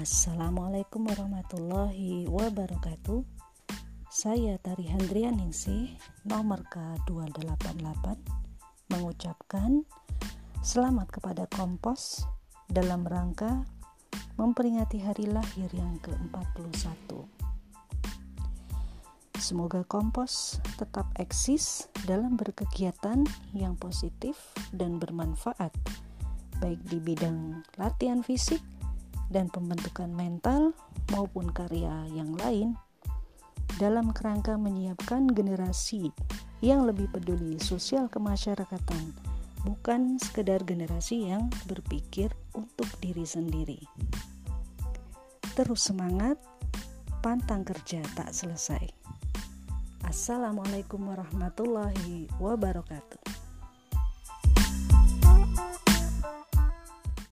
Assalamualaikum warahmatullahi wabarakatuh. Saya Tari Ningsih nomor K288 mengucapkan selamat kepada Kompos dalam rangka memperingati hari lahir yang ke-41 Semoga Kompos tetap eksis dalam berkegiatan yang positif dan bermanfaat baik di bidang latihan fisik dan pembentukan mental maupun karya yang lain dalam kerangka menyiapkan generasi yang lebih peduli sosial kemasyarakatan, bukan sekedar generasi yang berpikir untuk diri sendiri. Terus semangat, pantang kerja tak selesai. Assalamualaikum warahmatullahi wabarakatuh.